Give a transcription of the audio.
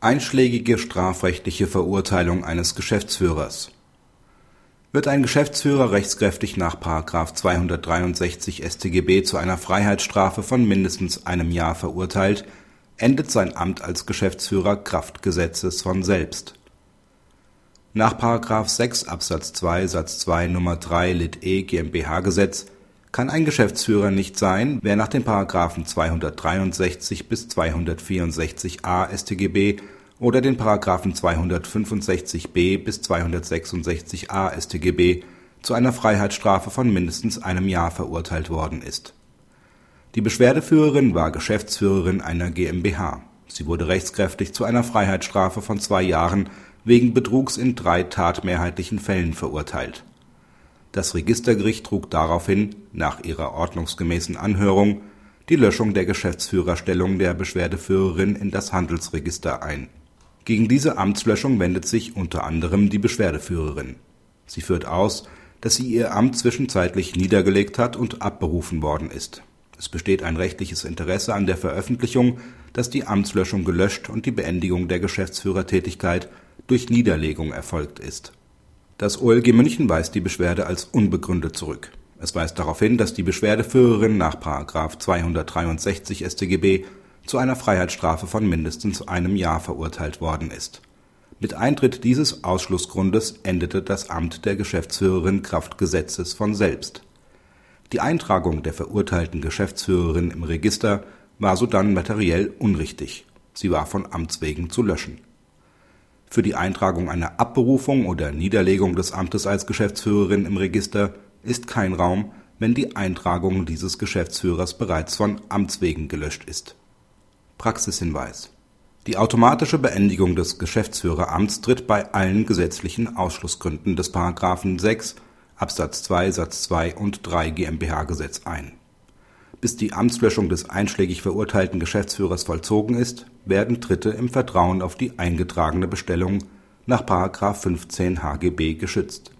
Einschlägige strafrechtliche Verurteilung eines Geschäftsführers Wird ein Geschäftsführer rechtskräftig nach § 263 StGB zu einer Freiheitsstrafe von mindestens einem Jahr verurteilt, endet sein Amt als Geschäftsführer Kraft Gesetzes von selbst. Nach § 6 Absatz 2 Satz 2 Nr. 3 lit e GmbH-Gesetz kann ein Geschäftsführer nicht sein, wer nach den § 263 bis 264a StGB oder den § 265b bis 266a StGB zu einer Freiheitsstrafe von mindestens einem Jahr verurteilt worden ist. Die Beschwerdeführerin war Geschäftsführerin einer GmbH. Sie wurde rechtskräftig zu einer Freiheitsstrafe von zwei Jahren wegen Betrugs in drei tatmehrheitlichen Fällen verurteilt das Registergericht trug daraufhin nach ihrer ordnungsgemäßen Anhörung die Löschung der Geschäftsführerstellung der Beschwerdeführerin in das Handelsregister ein. Gegen diese Amtslöschung wendet sich unter anderem die Beschwerdeführerin. Sie führt aus, dass sie ihr Amt zwischenzeitlich niedergelegt hat und abberufen worden ist. Es besteht ein rechtliches Interesse an der Veröffentlichung, dass die Amtslöschung gelöscht und die Beendigung der Geschäftsführertätigkeit durch Niederlegung erfolgt ist das OLG München weist die Beschwerde als unbegründet zurück. Es weist darauf hin, dass die Beschwerdeführerin nach § 263 StGB zu einer Freiheitsstrafe von mindestens einem Jahr verurteilt worden ist. Mit Eintritt dieses Ausschlussgrundes endete das Amt der Geschäftsführerin Kraft Gesetzes von selbst. Die Eintragung der verurteilten Geschäftsführerin im Register war sodann materiell unrichtig. Sie war von Amts wegen zu löschen für die Eintragung einer Abberufung oder Niederlegung des Amtes als Geschäftsführerin im Register ist kein Raum, wenn die Eintragung dieses Geschäftsführers bereits von Amts wegen gelöscht ist. Praxishinweis Die automatische Beendigung des Geschäftsführeramts tritt bei allen gesetzlichen Ausschlussgründen des § 6 Absatz 2 Satz 2 und 3 GmbH-Gesetz ein bis die Amtslöschung des einschlägig verurteilten Geschäftsführers vollzogen ist, werden Dritte im Vertrauen auf die eingetragene Bestellung nach § 15 HGB geschützt